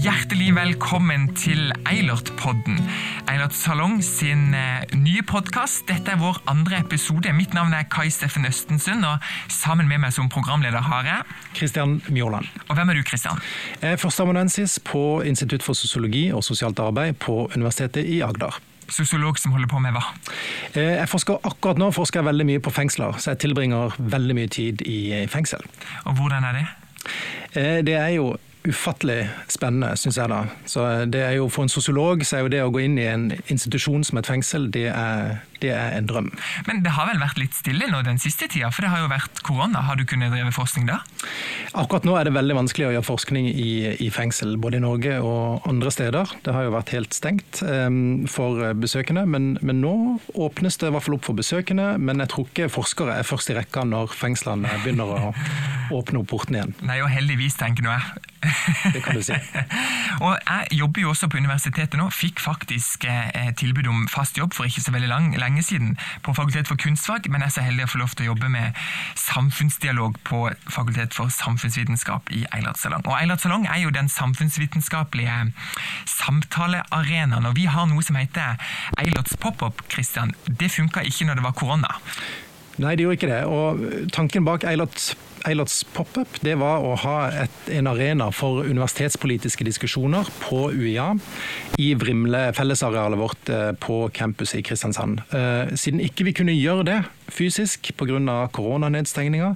Hjertelig velkommen til Eilert-podden. Eilert Salong sin eh, nye podkast. Dette er vår andre episode. Mitt navn er Kai Steffen Østensund, og sammen med meg som programleder har jeg Kristian Mjåland. Og hvem er du, Kristian? Jeg er førsteamanuensis på Institutt for sosiologi og sosialt arbeid på Universitetet i Agder. Sosiolog som holder på med hva? Eh, jeg forsker Akkurat nå forsker jeg veldig mye på fengsler, så jeg tilbringer veldig mye tid i fengsel. Og hvordan er det? Eh, det er jo ufattelig spennende, syns jeg da. Så det er jo For en sosiolog så er jo det å gå inn i en institusjon som et fengsel, det er, det er en drøm. Men det har vel vært litt stille nå den siste tida, for det har jo vært korona. Har du kunnet drive forskning da? Akkurat nå er det veldig vanskelig å gjøre forskning i, i fengsel, både i Norge og andre steder. Det har jo vært helt stengt um, for besøkende, men, men, nå åpnes det i hvert fall opp for besøkende. Men jeg tror ikke forskere er først i rekka når fengslene begynner å åpne opp portene igjen. Nei, og heldigvis, tenker nå jeg. Det kan du si. og jeg jobber jo også på universitetet nå. Fikk faktisk eh, tilbud om fast jobb for ikke så veldig lang, lenge siden på Fakultet for kunstfag, men er så heldig å få lov til å jobbe med samfunnsdialog på Fakultet for samfunnsvitenskap i Eilert Salong. Og Eilert Salong er jo den samfunnsvitenskapelige samtalearenaen, og vi har noe som heter Eilerts pop-up, Christian. Det funka ikke når det var korona. Nei, det gjorde ikke det. Og tanken bak Eilerts Eilerts pop-up det var å ha et, en arena for universitetspolitiske diskusjoner på UiA i Vrimle, fellesarealet vårt eh, på campuset i Kristiansand. Eh, siden ikke vi kunne gjøre det fysisk pga. koronanedstengninga,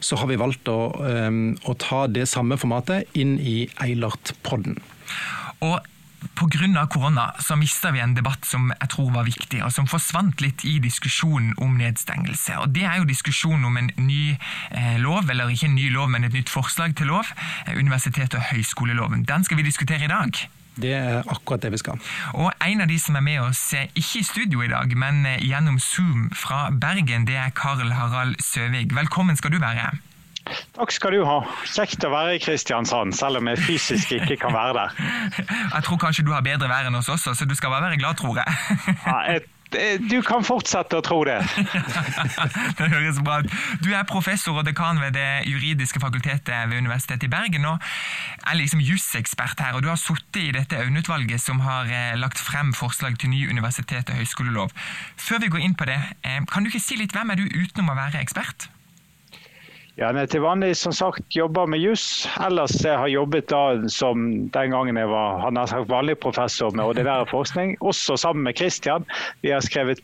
så har vi valgt å, eh, å ta det samme formatet inn i Eilert-podden. Og Pga. korona så mista vi en debatt som jeg tror var viktig, og som forsvant litt i diskusjonen om nedstengelse. Og Det er jo diskusjonen om en ny eh, lov, eller ikke en ny lov, men et nytt forslag til lov. Eh, universitet- og høyskoleloven. Den skal vi diskutere i dag. Det er akkurat det vi skal. Og En av de som er med oss, ikke i studio i dag, men eh, gjennom Zoom fra Bergen, det er Karl Harald Søvig. Velkommen skal du være. Takk skal du ha. Kjekt å være i Kristiansand, selv om jeg fysisk ikke kan være der. Jeg tror kanskje du har bedre vær enn oss også, så du skal bare være glad, tror jeg. Ja, jeg du kan fortsette å tro det. det høres bra ut. Du er professor og dekan ved Det juridiske fakultetet ved Universitetet i Bergen. og er liksom jusekspert her, og Du har sittet i dette øynutvalget som har eh, lagt frem forslag til ny universitet- og høyskolelov. Før vi går inn på det, eh, kan du ikke si litt hvem er du utenom å være ekspert? Ja, jeg til vanlig som sagt jobber med juss. Ellers jeg har jobbet da som den gangen jeg var han har sagt, vanlig professor med ordinær forskning, også sammen med Kristian. Vi har skrevet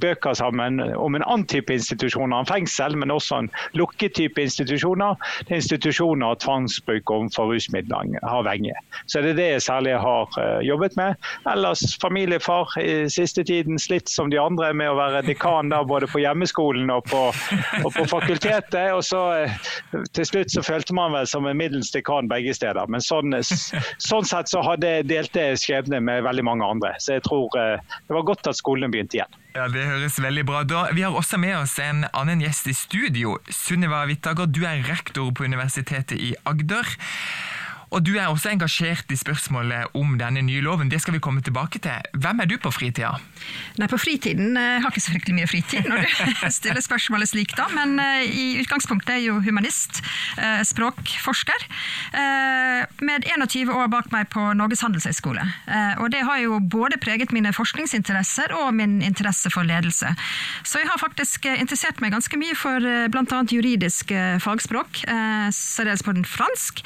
bøker sammen om en annen type institusjoner enn fengsel, men også en lukket type institusjoner. Er institusjoner og tvangsbruk overfor rusmiddelavhengige. Så det er det jeg særlig har eh, jobbet med. Ellers familiefar i siste tiden slitt som de andre med å være dekan da, både på hjemmeskolen og på, og på fakultetet. og så så eh, til slutt så følte man vel som en middels dekan begge steder. Men sånn, sånn sett så hadde delte skjebne med veldig mange andre. Så jeg tror eh, det var godt at skolen begynte igjen. Ja, Det høres veldig bra da. Vi har også med oss en annen gjest i studio. Sunniva Wittager, du er rektor på Universitetet i Agder. Og du er også engasjert i spørsmålet om denne nye loven. Det skal vi komme tilbake til. Hvem er du på fritida? Nei, På fritiden jeg eh, har ikke så fryktelig mye fritid når du stiller spørsmålet slik, da. Men uh, i utgangspunktet er jeg jo humanist, uh, språkforsker. Med 21 år bak meg på Norges handelshøyskole. og det har jo både preget mine forskningsinteresser og min interesse for ledelse. Så jeg har faktisk interessert meg ganske mye for bl.a. juridisk fagspråk, særdeles på den fransk.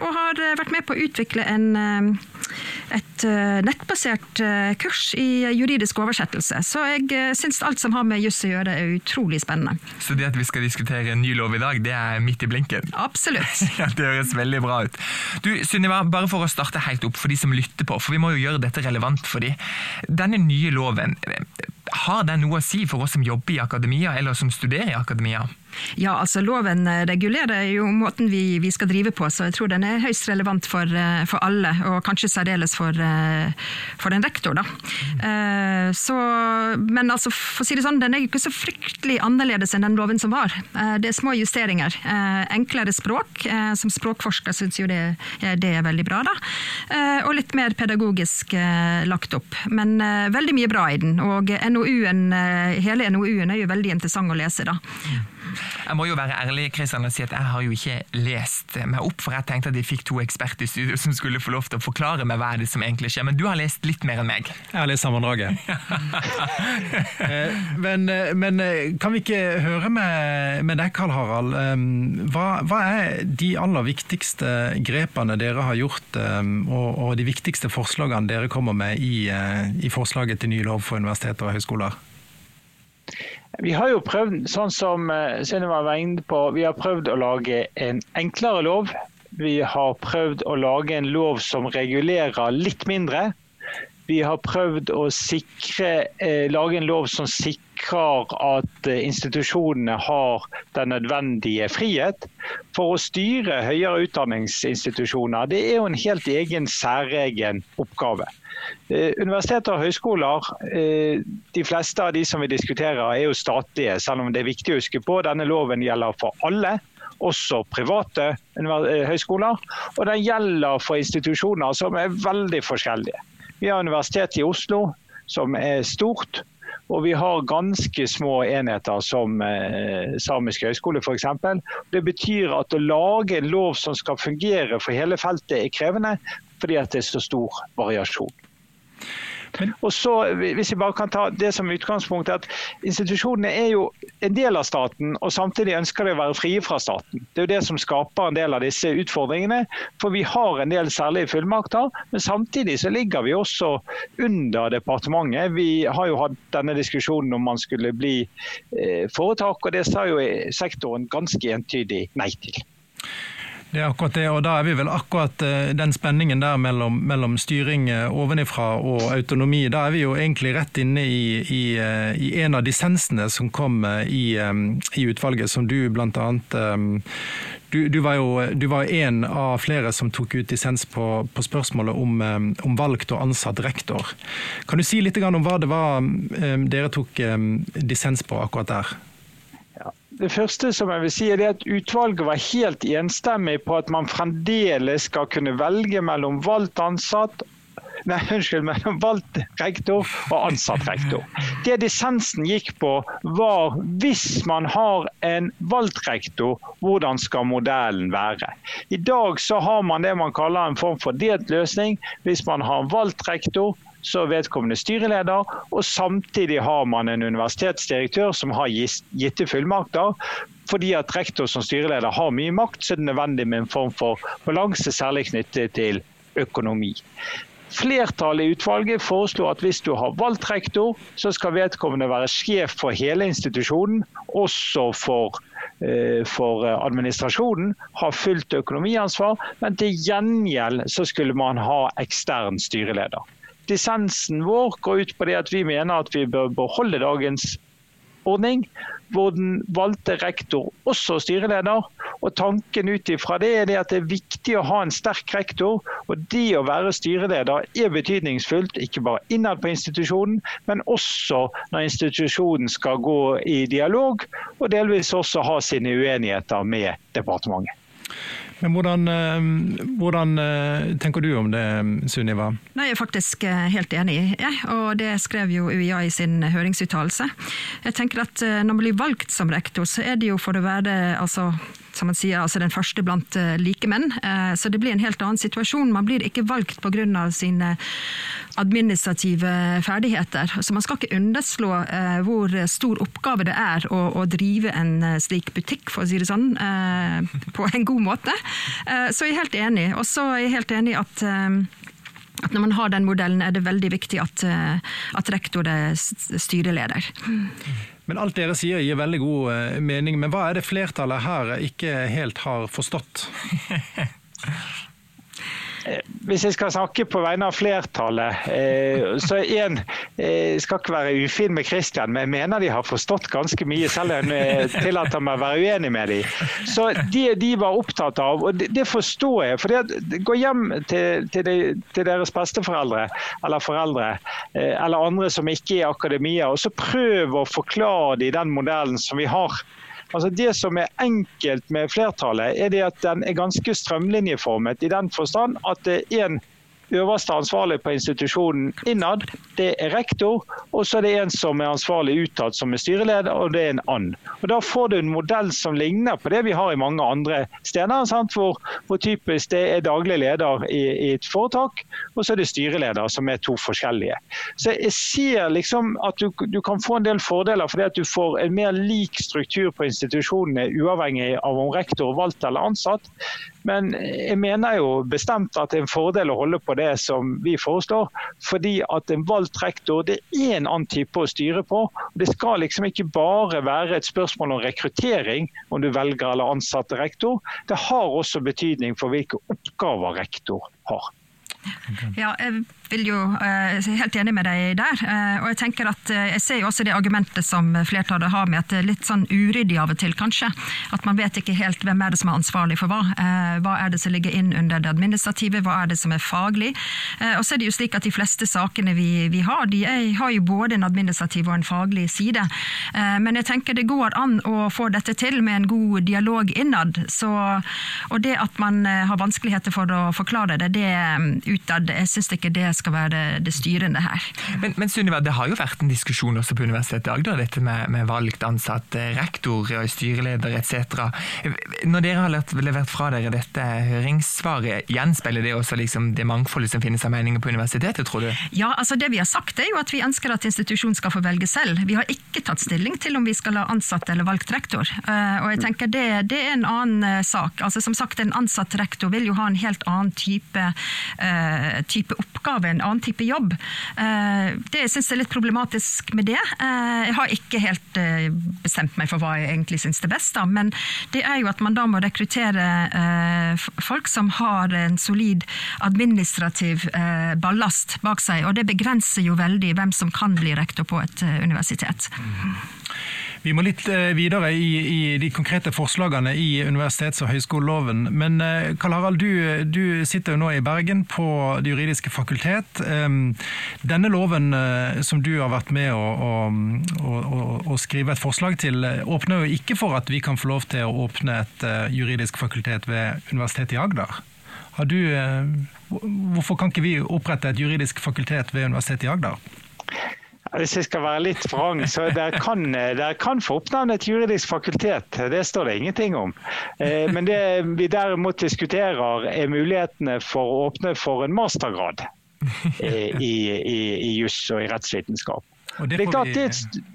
og og har eh, vært med på å utvikle en, eh, et eh, nettbasert kurs i juridisk oversettelse. Så jeg syns alt som har med juss å gjøre, er utrolig spennende. Så det at vi skal diskutere en ny lov i dag, det er midt i blinken? Absolutt. ja, Det høres veldig bra ut. Du, Sunniva, bare for å starte helt opp for de som lytter på, for vi må jo gjøre dette relevant for de. Denne nye loven, har den noe å si for oss som jobber i akademia, eller som studerer i akademia? Ja, altså Loven eh, regulerer jo måten vi, vi, skal drive på, så jeg tror den er høyst relevant for, eh, for alle, og kanskje særdeles for, eh, for en rektor. da. Mm. Så, men altså, for å si det sånn, den er jo ikke så fryktelig annerledes enn den loven som var. Det er små justeringer. Enklere språk, som språkforsker syns jo det, det, er veldig bra. da. Og litt mer pedagogisk lagt opp. Men veldig mye bra i den. Og NOU hele NOU-en er jo veldig interessant å lese. da. Jeg må jo være ærlig Kristian, og si at jeg har jo ikke lest meg opp, for jeg tenkte at de fikk to eksperter i studio som skulle få lov til å forklare meg hva er det som egentlig skjer. Men du har lest litt mer enn meg. Jeg har lest sammendraget. Eh, men, eh, men, eh, kan vi ikke høre med, med deg, Karl Harald. Hva, hva, er de aller viktigste grepene dere har gjort, og, og de viktigste forslagene dere kommer med i, i forslaget til ny lov for universiteter og høyskoler? Vi har jo prøvd, sånn som eh, Sunniva var inne på, vi har prøvd å lage en enklere lov. Vi har prøvd å lage en lov som regulerer litt mindre. Vi har prøvd å sikre, eh, lage en lov som sikrer at eh, institusjonene har den nødvendige frihet. For å styre høyere utdanningsinstitusjoner, det er jo en helt egen, særegen oppgave. Eh, universiteter og høyskoler, de fleste av de som vi diskuterer er jo statlige, selv om det er viktig å huske på denne loven gjelder for alle også private høyskoler. Og den gjelder for institusjoner som er veldig forskjellige. Vi har Universitetet i Oslo, som er stort. Og vi har ganske små enheter som eh, Samisk høgskole f.eks. Det betyr at å lage en lov som skal fungere for hele feltet er krevende, fordi det er så stor variasjon. Og så, hvis jeg bare kan ta det som utgangspunkt, at Institusjonene er jo en del av staten, og samtidig ønsker de å være frie fra staten. Det er jo det som skaper en del av disse utfordringene. For vi har en del særlige fullmakter, men samtidig så ligger vi også under departementet. Vi har jo hatt denne diskusjonen om man skulle bli eh, foretak, og det sa jo sektoren ganske entydig nei til. Det er akkurat det, og da er vi vel akkurat eh, den spenningen der mellom, mellom styring eh, ovenifra og autonomi. Da er vi jo egentlig rett inne i, i, eh, i en av dissensene som kom i, i utvalget, som du annet du, du, var jo du var en av flere som tok ut dissens på, på spørsmålet om, om, valgt og ansatt rektor. Kan du si litt om hva det var dere tok dissens på akkurat der? Det første som jeg vil si er at Utvalget var helt enstemmig på at man fremdeles skal kunne velge mellom valgt ansatt Nei, unnskyld, mellom valgt rektor og ansatt rektor. Det dissensen gikk på, var hvis man har en valgt rektor, hvordan skal modellen være? I dag så har man det man kaller en form for delt løsning. Hvis man har en valgt rektor, så er vedkommende styreleder, og samtidig har man en universitetsdirektør som har gitte fullmakter. Fordi at rektor som styreleder har mye makt, så er det nødvendig med en form for balanse, særlig knyttet til økonomi. Flertallet i utvalget foreslo at hvis du har valgt rektor, så skal vedkommende være sjef for hele institusjonen, også for, eh, for administrasjonen, ha fullt økonomiansvar. Men til gjengjeld så skulle man ha ekstern styreleder dissensen vår går ut på det at vi mener at vi bør beholde dagens ordning, hvor den valgte rektor også styreleder. Og Tanken ut ifra det er det at det er viktig å ha en sterk rektor. og Det å være styreleder er betydningsfullt, ikke bare innad på institusjonen, men også når institusjonen skal gå i dialog, og delvis også ha sine uenigheter med departementet. Men hvordan, eh, hvordan, eh, tenker du om det, Sunniva? Nei, Jeg er faktisk eh, helt enig, ja, og det skrev jo UiA i sin høringsuttalelse. Jeg tenker at Når man blir valgt som rektor, så er det jo for å være altså, som man sier, altså den første blant likemenn. Så det blir en helt annen situasjon. Man blir ikke valgt pga. sine administrative ferdigheter. Så man skal ikke underslå eh, hvor stor oppgave det er å, drive en eh, slik butikk, for å si det sånn, eh, på en god måte. Eh, så jeg er helt enig. Og så er jeg helt enig at eh, at når man har den modellen, er det veldig viktig at, eh, at rektor er styreleder. Men alt dere sier gir veldig god mening, men hva er det flertallet her ikke helt har forstått? Hvis jeg skal snakke på vegne av flertallet, eh, så en jeg skal ikke være ufin med Kristian, men jeg mener de har forstått ganske mye, selv om jeg tillater meg å være uenig med dem. Så det de var opptatt av, og det forstår jeg. for Gå hjem til, til, de, til, deres besteforeldre eller foreldre, eh, eller andre som ikke er i akademia, og så prøv å forklare dem den modellen som vi har. Altså Det som er enkelt med flertallet, er det at den er ganske strømlinjeformet i den forstand at det er en øverste ansvarlig på institusjonen innad, det er rektor. Og så er det en som er ansvarlig utad, som er styreleder, og det er en and. Og Da får du en modell som ligner på det vi har i mange andre steder. Hvor, hvor, typisk det er daglig leder i, i, et foretak, og så er det styreleder, som er to forskjellige. Så jeg ser liksom at du, du kan få en del fordeler fordi at du får en mer lik struktur på institusjonene, uavhengig av om rektor er valgt eller ansatt. Men jeg mener jo bestemt at det er en fordel å holde på det som vi foreslår. Fordi at en valgt rektor det er en annen type å styre på. Det skal liksom ikke bare være et spørsmål om rekruttering, om du velger eller ansatte rektor. Det har også betydning for hvilke oppgaver rektor har. Ja, jeg vil jo uh, helt enig med deg der. Uh, og Jeg tenker at uh, jeg ser jo også det argumentet som flertallet har med at det er litt sånn uryddig av og til, kanskje. At man vet ikke helt hvem er det som er ansvarlig for hva. hva er det som ligger inn under det administrative, hva er det som er faglig. og så er det jo slik at de fleste sakene vi, vi har, de er, har jo både en administrativ og en faglig side. men jeg tenker det går an å få dette til med en god dialog innad. Så, og det at man har vanskeligheter for å forklare det, det utad, jeg syns ikke det skal være det, styrende her. Men, men Sunniva, det har jo vært en diskusjon også på Universitetet i Agder, dette med, med valgt ansatt rektor rektor, styreleder etc. Når dere har levert fra dere dette høringssvaret, gjenspeiler det også liksom det mangfoldet som finnes av meninger på universitetet, tror du? Ja, altså det vi har sagt er jo at vi ønsker at institusjonen skal få velge selv. Vi har ikke tatt stilling til om vi skal ha ansatt eller valgt rektor. Eh, og jeg tenker det, det er en annen eh, sak. Altså Som sagt, en ansatt rektor vil jo ha en helt annen type, type oppgave en annen type jobb. Det det jeg er litt problematisk med det. Eh, jeg har ikke helt eh, bestemt meg for hva jeg egentlig syns er best, da, men det er jo at man da må rekruttere folk som har en solid administrativ ballast bak seg, og det begrenser jo veldig hvem som kan bli rektor på et universitet. Vi må litt eh, videre i, i de konkrete forslagene i universitets- og høyskoleloven. Men eh, Karl Harald, du, du, sitter jo nå i Bergen på Det juridiske fakultet. Ehm, denne loven eh, som du har vært med å, å, å skrive et forslag til, åpner jo ikke for at vi kan få lov til å åpne et juridisk fakultet ved Universitetet i Agder. Du, hvorfor kan ikke vi opprette et juridisk fakultet ved Universitetet i Agder? Hvis jeg skal være litt vrang, så dere kan, der kan få oppnevne et juridisk fakultet. Det står det ingenting om. Eh, men det vi derimot diskuterer, er mulighetene for å åpne for en mastergrad eh, i, i, i juss og i rettsvitenskap. Og det, får vi,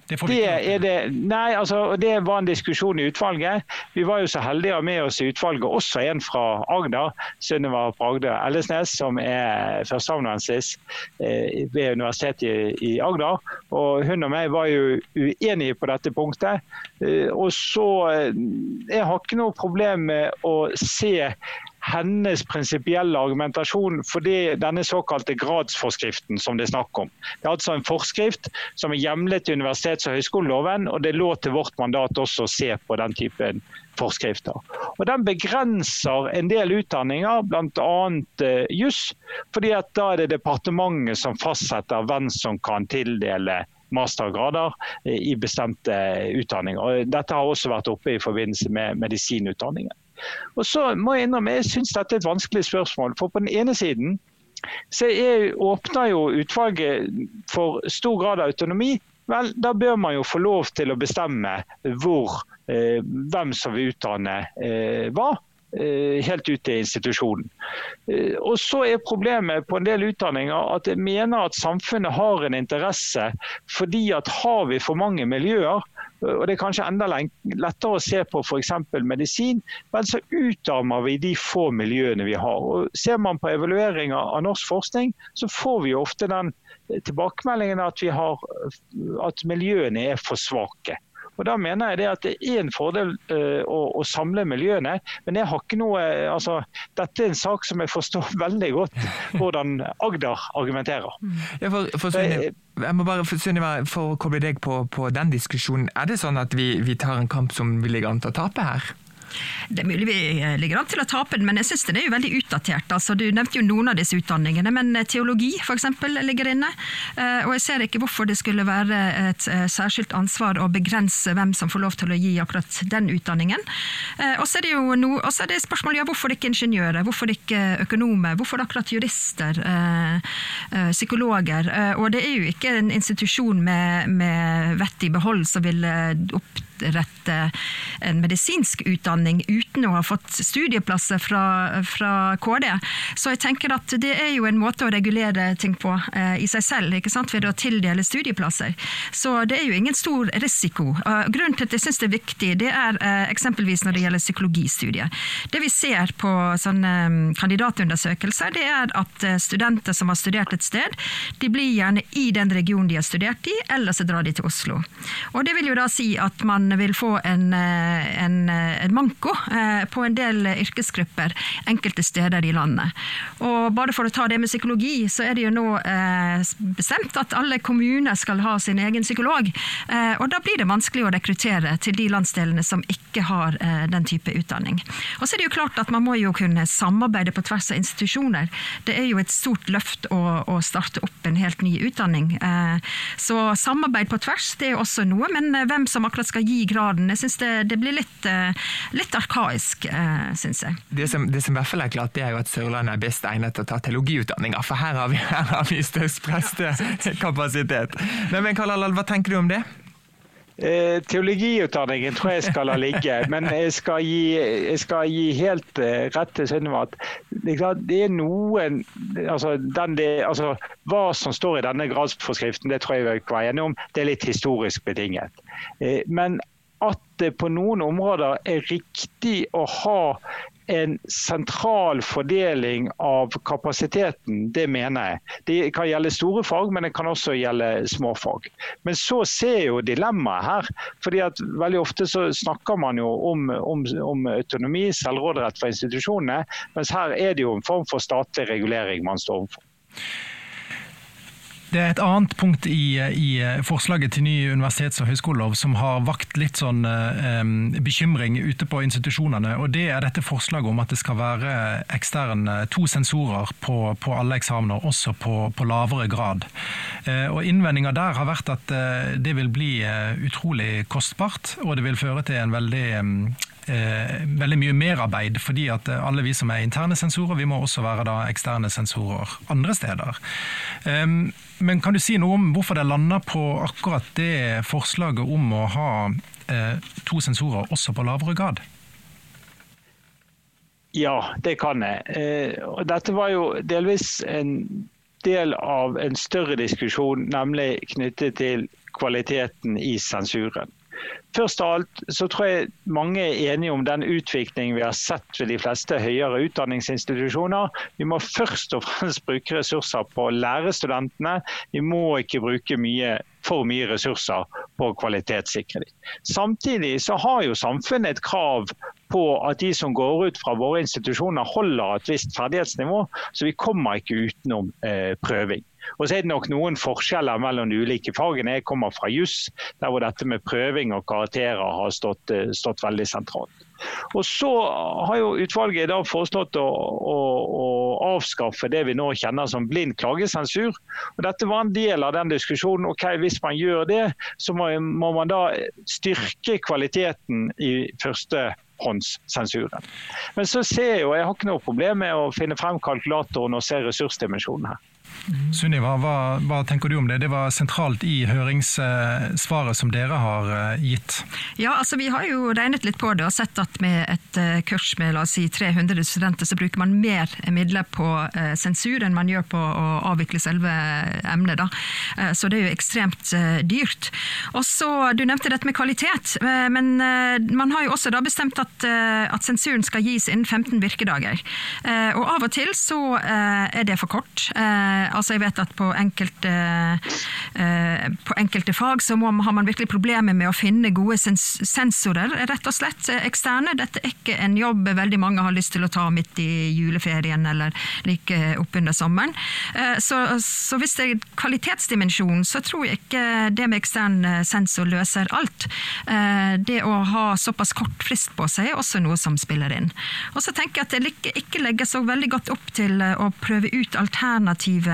det, får det, er det, nei, altså, det var en diskusjon i utvalget. Vi var jo så heldige å ha med oss i utvalget også en fra Agder, Sunniva Bragde Ellesnes, som er førsteamanuensis eh, ved Universitetet i, i, Agder. Og hun og meg var jo uenige på dette punktet. Eh, og så eh, Jeg har ikke noe problem med å se hennes prinsipielle argumentasjon for denne såkalte gradsforskriften som det er snakk om. Det er altså en forskrift som er hjemlet i universitets- og høyskoleloven, og det lå til vårt mandat også å se på den typen forskrifter. Og Den begrenser en del utdanninger, bl.a. Uh, juss, fordi at da er det departementet som fastsetter hvem som kan tildele mastergrader eh, i bestemte utdanninger. Og dette har også vært oppe i forbindelse med medisinutdanningen. Og så må Jeg innrømme, jeg syns dette er et vanskelig spørsmål. For på den ene siden så er, åpner jo utvalget for stor grad av autonomi. Vel, da bør man jo få lov til å bestemme hvor, eh, hvem som vil utdanne eh, hva. Eh, helt ut til institusjonen. Eh, og så er Problemet på en del utdanninger at jeg mener at samfunnet har en interesse fordi at har vi for mange miljøer, og det er kanskje enda lettere å se på f.eks. medisin, men så utarmer vi de få miljøene vi har. Og Ser man på evalueringer av norsk forskning, så får vi ofte den tilbakemeldingen at, har, at miljøene er for svake. Og Da mener jeg det at det er en fordel uh, å, å, samle miljøene. Men jeg har ikke noe, altså, dette er en sak som jeg forstår veldig godt hvordan Agder argumenterer. Ja, for, for jeg må bare, Sunniva, for å koble deg på, på, den diskusjonen. Er det sånn at vi, vi tar en kamp som vi ligger an til å tape her? Det er mulig vi eh, ligger an til å tape den, men jeg syns den er jo veldig utdatert. Altså, du nevnte jo noen av disse utdanningene, men eh, teologi f.eks. ligger inne. Eh, og jeg ser ikke hvorfor det skulle være et særskilt ansvar å begrense hvem som får lov til å gi akkurat den utdanningen. Og så er det jo no, er det spørsmålet ja, hvorfor ikke ingeniører, hvorfor ikke økonomer, hvorfor akkurat jurister, psykologer. Og det er jo ikke en institusjon med, med vett i behold som vil opp opprette en medisinsk utdanning uten å ha fått studieplasser fra, fra KD. Så jeg tenker at det er jo en måte å regulere ting på eh, i seg selv, ikke sant? ved å tildele studieplasser. Så det er jo ingen stor risiko. Uh, grunnen til at jeg syns det er viktig, det er uh, eksempelvis når det gjelder psykologistudiet. Det vi ser på sånne um, kandidatundersøkelser, det er at uh, studenter som har studert et sted, de blir gjerne i den regionen de har studert i, eller så drar de til Oslo. Og det vil jo da si at man vil få en, eh, en, eh, en manko eh, på en del yrkesgrupper enkelte steder i landet. Og bare for å ta det med psykologi, så er det jo nå bestemt at alle kommuner skal ha sin egen psykolog. Og da blir det vanskelig å rekruttere til de landsdelene som ikke har den type utdanning. Og så er det jo klart at man må jo kunne samarbeide på tvers av institusjoner. Det er jo et stort løft å, å starte opp en helt ny utdanning. Så samarbeid på tvers det er også noe, men hvem som akkurat skal gi graden. Jeg syns det, det, blir litt, eh, litt arkaisk, eh, syns jeg. Det som, det som i hvert fall er klart, det er jo at Sørlandet er best egnet til å ta teologiutdanninga, for her har vi, her har vi størst prestekapasitet. Men, Karl Allal, hva tenker du om det? Eh, teologiutdanningen tror jeg skal la ligge, men jeg skal gi, jeg skal gi helt eh, rett til Synnøve at det er, noen altså, det, altså, Hva som står i denne gradsforskriften, det tror jeg vi er enige om, det er litt historisk betinget. Eh, men at det på noen områder er riktig å ha en sentral fordeling av kapasiteten, det mener jeg. Det kan gjelde store fag, men det kan også gjelde små fag. Men så ser jo dilemmaet her. fordi at Veldig ofte så snakker man jo om, om, om autonomi, selvråderett for institusjonene, mens her er det jo en form for statlig regulering man står overfor. Det er et annet punkt i, i, forslaget til ny universitets- og høyskolelov som har vakt litt sånn eh, bekymring ute på institusjonene. og Det er dette forslaget om at det skal være eksterne to sensorer på, på alle eksamener, også på, på lavere grad. Eh, og Innvendinga der har vært at eh, det vil bli eh, utrolig kostbart, og det vil føre til en veldig veldig mye merarbeid, fordi at eh, alle vi som er interne sensorer, vi må også være da eksterne sensorer andre steder. Men kan du si noe om hvorfor det lander på akkurat det forslaget om å ha eh, to sensorer også på lavere grad? Ja, det kan jeg. Eh, dette var jo delvis en del av en større diskusjon, nemlig knyttet til kvaliteten i sensuren. Først av alt så tror jeg mange er enige om den utviklingen vi har sett ved de fleste høyere utdanningsinstitusjoner. Vi må først og fremst bruke ressurser på å lære studentene. Vi må ikke bruke mye, for mye ressurser på å kvalitetssikre dem. Samtidig så har jo samfunnet et krav på at de som går ut fra våre institusjoner holder et visst ferdighetsnivå, så vi kommer ikke utenom eh, prøving. Og så er det nok noen forskjeller mellom de ulike fagene. Jeg kommer fra juss, der hvor dette med prøving og karakterer har stått, eh, stått veldig sentralt. Og Så har jo utvalget da foreslått å, å, å, avskaffe det vi nå kjenner som blind klagesensur. Og Dette var en del av den diskusjonen. ok, Hvis man gjør det, så må, må man da styrke kvaliteten i førstehåndssensuren. Men så ser jeg jo, jeg har ikke noe problem med å finne frem kalkulatoren og se ressursdimensjonen her. Sunniva, hva, hva, tenker du om det? Det var sentralt i høringssvaret som dere har eh, gitt. Ja, altså Vi har jo regnet litt på det og sett at med et eh, kurs med la oss si 300 studenter, så bruker man mer midler på eh, sensur enn man gjør på å avvikle selve emnet. da. Så det er jo ekstremt dyrt. Og så, Du nevnte dette med kvalitet, men man har jo også da bestemt at, at sensuren skal gis innen 15 virkedager. Og Av og til så er det for kort. Altså jeg vet at på enkelte, eh, på enkelte fag så må, har man virkelig problemer med å finne gode sensorer, rett og slett. Eksterne. Dette er ikke en jobb veldig mange har lyst til å ta midt i juleferien eller like oppunder sommeren. Eh, så, så, hvis det er kvalitetsdimensjon, så tror jeg ikke det med ekstern sensor løser alt. Eh, det å ha såpass kort frist på seg er også noe som spiller inn. Og så tenker jeg at det ikke legger så veldig godt opp til eh, å prøve ut alternative,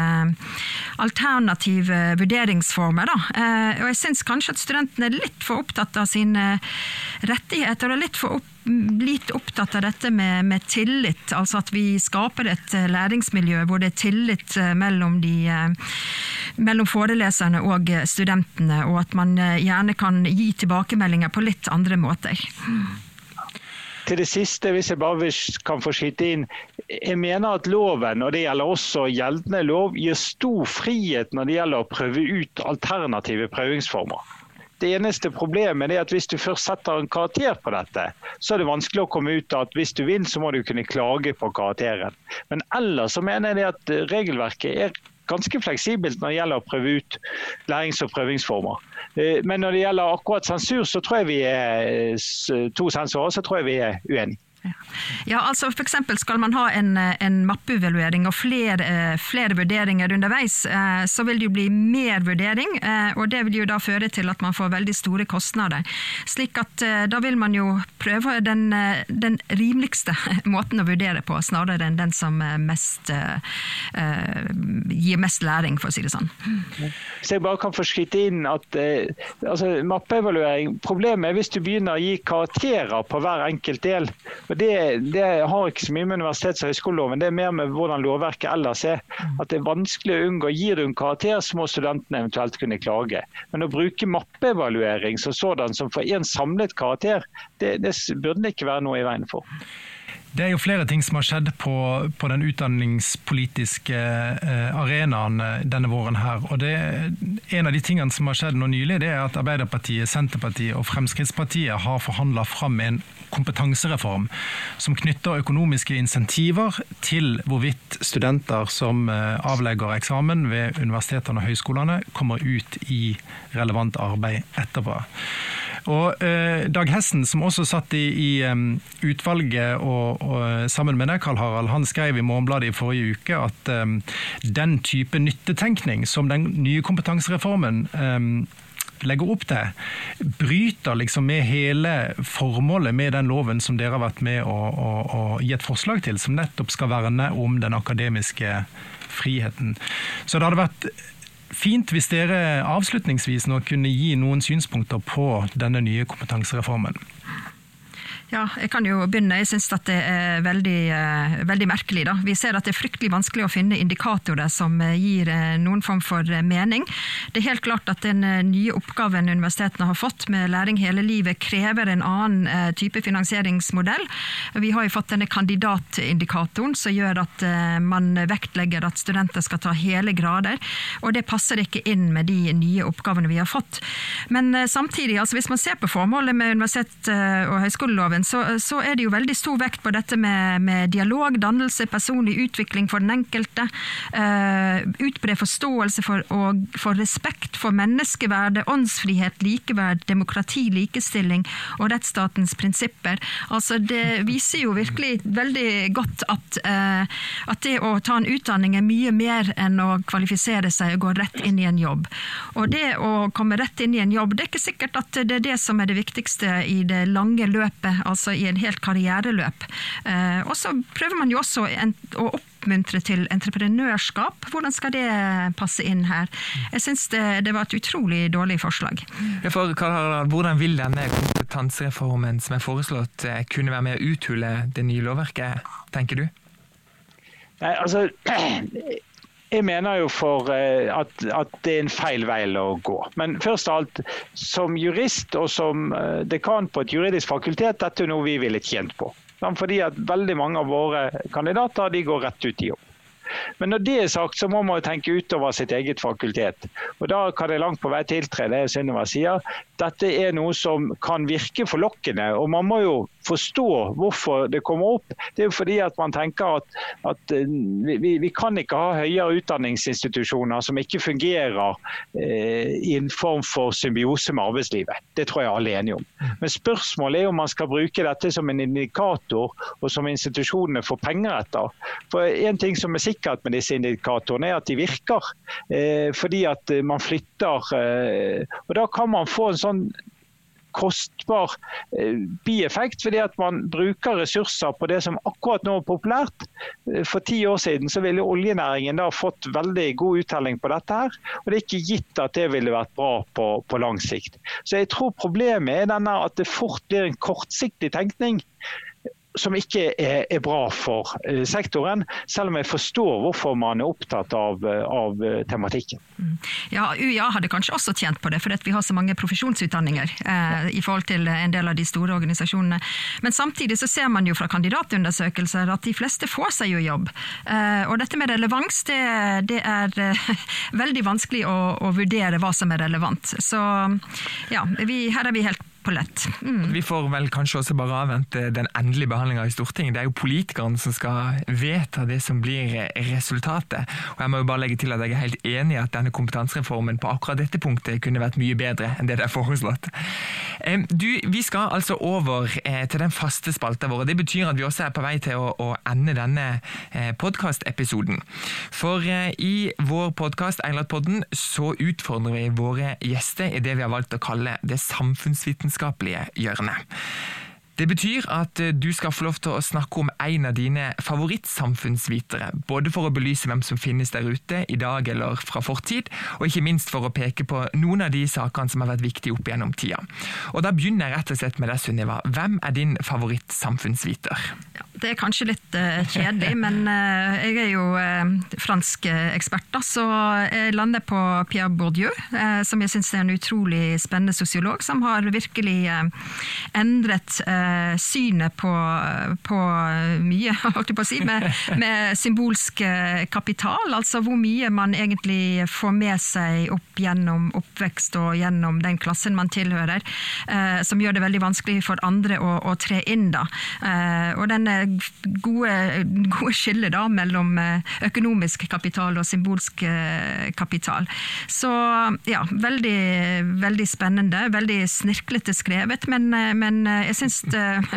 alternative vurderingsformer. Da. Eh, og jeg syns kanskje at studentene er litt for opptatt av sine rettigheter, og litt for opp, litt opptatt av dette med, med, tillit. Altså at vi skaper et læringsmiljø hvor det er tillit mellom, de, mellom foreleserne og studentene, og at man gjerne kan gi tilbakemeldinger på litt andre måter. Til det siste, hvis jeg bare kan få skyte inn. Jeg mener at loven, og det gjelder også gjeldende lov, gir stor frihet når det gjelder å prøve ut alternative prøvingsformer. Det eneste problemet er at hvis du først setter en karakter på dette, så er det vanskelig å komme ut av at hvis du vinner, så må du kunne klage på karakteren. Men ellers så mener jeg at regelverket er ganske fleksibelt når det gjelder å prøve ut lærings- og prøvingsformer. Eh, men når det gjelder akkurat sensur, så tror jeg vi er eh, to sensorer, så tror jeg vi er uenige. Ja, altså for eksempel Skal man ha en, en mappeevaluering og flere, eh, flere, vurderinger underveis, eh, så vil det jo bli mer vurdering, eh, og det vil jo da føre til at man får veldig store kostnader. Slik at da vil man jo prøve den, den rimeligste måten å vurdere på, snarere enn den som mest, gir mest læring, for å si det sånn. Så jeg bare kan få inn at altså, mappeevaluering Problemet er hvis du begynner å gi karakterer på hver enkelt del og det, det, har ikke så mye med universitets- og høyskoleloven, det er mer med hvordan lovverket ellers er. At det er vanskelig å unngå. Gir du en karakter, så må studentene eventuelt kunne klage. Men å bruke mappeevaluering som sådan som for én samlet karakter, det, det burde det ikke være noe i veien for. Det er jo flere ting som har skjedd på, på den utdanningspolitiske eh, arenaen eh, denne våren. her. Og det, En av de tingene som har skjedd nå nylig, det er at Arbeiderpartiet, Senterpartiet og Fremskrittspartiet har forhandla fram en kompetansereform som knytter økonomiske insentiver til hvorvidt studenter som eh, avlegger eksamen ved universitetene og høyskolene, kommer ut i relevant arbeid etterpå. Og eh, Dag Hessen, som også satt i, i um, utvalget og, og, sammen med deg, Karl Harald, han skrev i Morgenbladet i forrige uke at um, den type nyttetenkning som den nye kompetansereformen um, legger opp til, bryter liksom med hele formålet med den loven som dere har vært med å, å, å gi et forslag til, som nettopp skal verne om den akademiske friheten. Så det hadde vært fint hvis dere avslutningsvis nå kunne gi noen synspunkter på denne nye kompetansereformen. Ja, jeg kan jo begynne. Jeg syns det er veldig, uh, veldig, merkelig. Da. Vi ser at det er fryktelig vanskelig å finne indikatorer som uh, gir uh, noen form for mening. Det er helt klart at den nye oppgaven universitetene har fått med læring hele livet, krever en annen type finansieringsmodell. Vi har jo fått denne kandidatindikatoren som gjør at man vektlegger at studenter skal ta hele grader, og det passer ikke inn med de nye oppgavene vi har fått. Men samtidig, altså hvis man ser på formålet med universitet- og høyskoleloven, så, så, er det jo veldig stor vekt på dette med, med dialog, dannelse, personlig utvikling for den enkelte. Uh, utbre forståelse for, og for respekt for menneskeverdet, åndsfrihet, likeverd, demokrati, likestilling og rettsstatens prinsipper. Altså Det viser jo virkelig veldig godt at, uh, at det å ta en utdanning er mye mer enn å kvalifisere seg og gå rett inn i en jobb. Og det å komme rett inn i en jobb, det er ikke sikkert at det er det som er det viktigste i det lange løpet altså i en helt karriereløp. Eh, og så prøver man jo også å oppmuntre til entreprenørskap. Hvordan skal det passe inn her? Jeg syns det, det, var et utrolig dårlig forslag. For, hvordan vil denne kompetansereformen som er foreslått eh, kunne være med å uthule det nye lovverket, tenker du? Nei, altså jeg mener jo for eh, at, at, det er en feil vei å gå. Men først av alt, som jurist og som eh, dekan på et juridisk fakultet, dette er noe vi ville tjent på. Fordi at veldig mange av våre kandidater de går rett ut i jobb. Men når det er sagt, så må man jo tenke utover sitt eget fakultet. Og Da kan jeg langt på vei tiltre det Synnøve sier. Dette er noe som kan virke forlokkende. og man må jo forstå hvorfor det kommer opp, det er jo fordi at man tenker at, at eh, vi, vi, kan ikke ha høyere utdanningsinstitusjoner som ikke fungerer eh, i en form for symbiose med arbeidslivet. Det tror jeg alle er enige om. Men spørsmålet er om man skal bruke dette som en indikator, og som institusjonene får penger etter. For En ting som er sikkert med disse indikatorene, er at de virker. Eh, fordi at man flytter. Eh, og Da kan man få en sånn kostbar eh, bieffekt, fordi at man bruker ressurser på det som akkurat nå er populært. Eh, for ti år siden så ville oljenæringen da fått veldig god uttelling på dette. her, og Det er ikke gitt at det ville vært bra på, på lang sikt. Så jeg tror Problemet er denne at det fort blir en kortsiktig tenkning som ikke er, er, bra for uh, sektoren, selv om jeg forstår hvorfor man er opptatt av, uh, av uh, tematikken. Mm. Ja, UiA hadde kanskje også tjent på det, fordi vi har så mange profesjonsutdanninger i forhold til en del av de store organisasjonene. Men samtidig så ser man jo fra kandidatundersøkelser at de fleste får seg jo jobb. og dette med relevans, det, det er veldig vanskelig å, å, vurdere hva som er relevant. Så ja, vi, her er vi helt på lett. Mm. Vi får vel kanskje også bare avvente den endelige behandlinga i Stortinget. Det er jo politikerne som skal vedta det som blir resultatet. Og jeg må jo bare legge til at jeg er helt enig i at denne kompetansereformen på akkurat dette punktet kunne vært mye bedre enn det det er foreslått. Du, vi skal altså over eh, til den faste spalta vår. Det betyr at vi også er på vei til å, å ende denne eh, podkastepisoden. For eh, i vår podkast Eilertpodden så utfordrer vi våre gjester i det vi har valgt å kalle det samfunnsvitenskapelige hjørnet. Det betyr at eh, du skal få lov til å snakke om en av dine favorittsamfunnsvitere. Både for å belyse hvem som finnes der ute i dag eller fra fortid, og ikke minst for å peke på noen av de sakene som har vært viktige opp gjennom tida. Og Da begynner jeg rett og slett med deg, Sunniva. Hvem er din favorittsamfunnsviter? Ja, det er kanskje litt uh, kjedelig, men uh, jeg er jo uh, fransk ekspert, da, så jeg lander på Pierre Bourdieu, som jeg syns er en utrolig spennende sosiolog, som har virkelig endret synet på, på mye, holdt jeg på å si, med, med, symbolsk kapital. Altså hvor mye man egentlig får med seg opp gjennom oppvekst og gjennom den klassen man tilhører, som gjør det veldig vanskelig for andre å, å tre inn. da. Og denne gode, gode skillet da, mellom økonomisk kapital og symbolsk kapital. Så ja, veldig, veldig spennende. Veldig snirklete skrevet, men, men jeg syns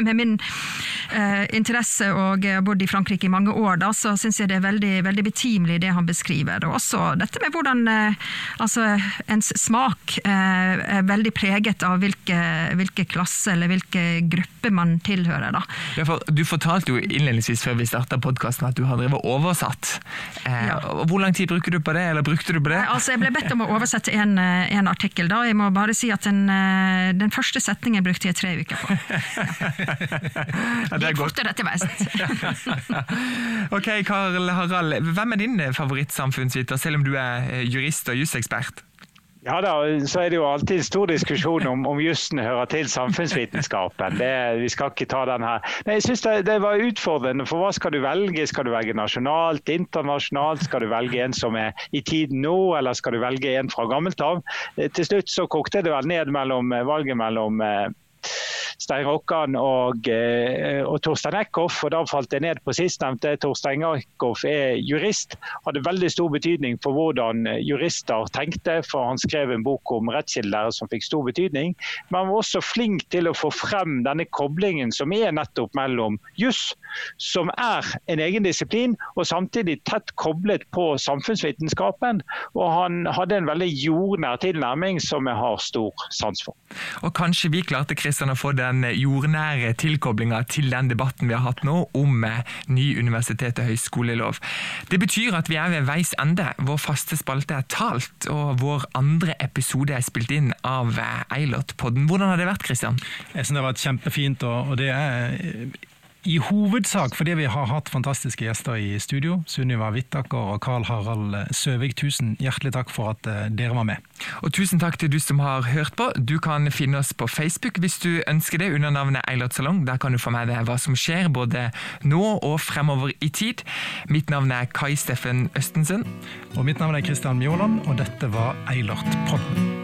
med min uh, interesse og jeg har bodd i Frankrike i mange år, da, så syns jeg det er veldig, veldig, betimelig det han beskriver. Og også dette med hvordan altså, ens smak er veldig preget av hvilke, hvilke klasse eller hvilke gruppe man tilhører. Da. Ja, for du fortalte jo innledningsvis før vi starta podkasten at du har drevet oversatt. Ja. Hvor lang tid bruker du på det, eller brukte du på det? Altså, jeg ble bedt om å oversette en, en artikkel. da. Jeg må bare si at den, den første setningen brukte jeg tre uker på. ja, det er godt. Fortere til vest. ok, Karl Harald. Hvem er din favorittsamfunnsviter, selv om du er eh, jurist og jusekspert? Ja da, så er det jo alltid stor diskusjon om, om jussen hører til samfunnsvitenskapen. Det, vi skal ikke ta den her. Men jeg synes det, det, var utfordrende, for hva skal du velge? Skal du velge nasjonalt, internasjonalt? Skal du velge en som er i tiden nå, eller skal du velge en fra gammelt av? Eh, til slutt så kokte det vel ned mellom eh, valget mellom Stein Rokkan og, eh, og Torstein Eckhoff. og Da falt jeg ned på sistnevnte. Torstein Eckhoff er jurist. Hadde veldig stor betydning for hvordan jurister tenkte, for han skrev en bok om rettskildelære som fikk stor betydning. Men han var også flink til å få frem denne koblingen som er nettopp mellom juss, som er en egen disiplin, og samtidig tett koblet på samfunnsvitenskapen. Og han hadde en veldig jordnær tilnærming som jeg har stor sans for. Og kanskje vi klarte Kristian, å få det den jordnære tilkoblinga til den debatten vi har hatt nå om eh, ny universitet- og høyskolelov. Det betyr at vi er ved veis ende. Vår faste spalte er talt, og vår andre episode er spilt inn av eh, Eilert-podden. Hvordan har det vært, Kristian? Jeg synes det har vært kjempefint, og det er i hovedsak fordi vi har hatt fantastiske gjester i studio. Sunniva Wittaker og Carl Harald Søvik, tusen hjertelig takk for at eh, dere var med. Og tusen takk til du som har hørt på. Du kan finne oss på Facebook hvis du ønsker det, under navnet Eilert Salong. Der kan du få med deg hva som skjer, både nå og fremover i tid. Mitt navn er Kai Steffen Østensen. Og mitt navn er Kristian Mjåland, og dette var Eilert Podden.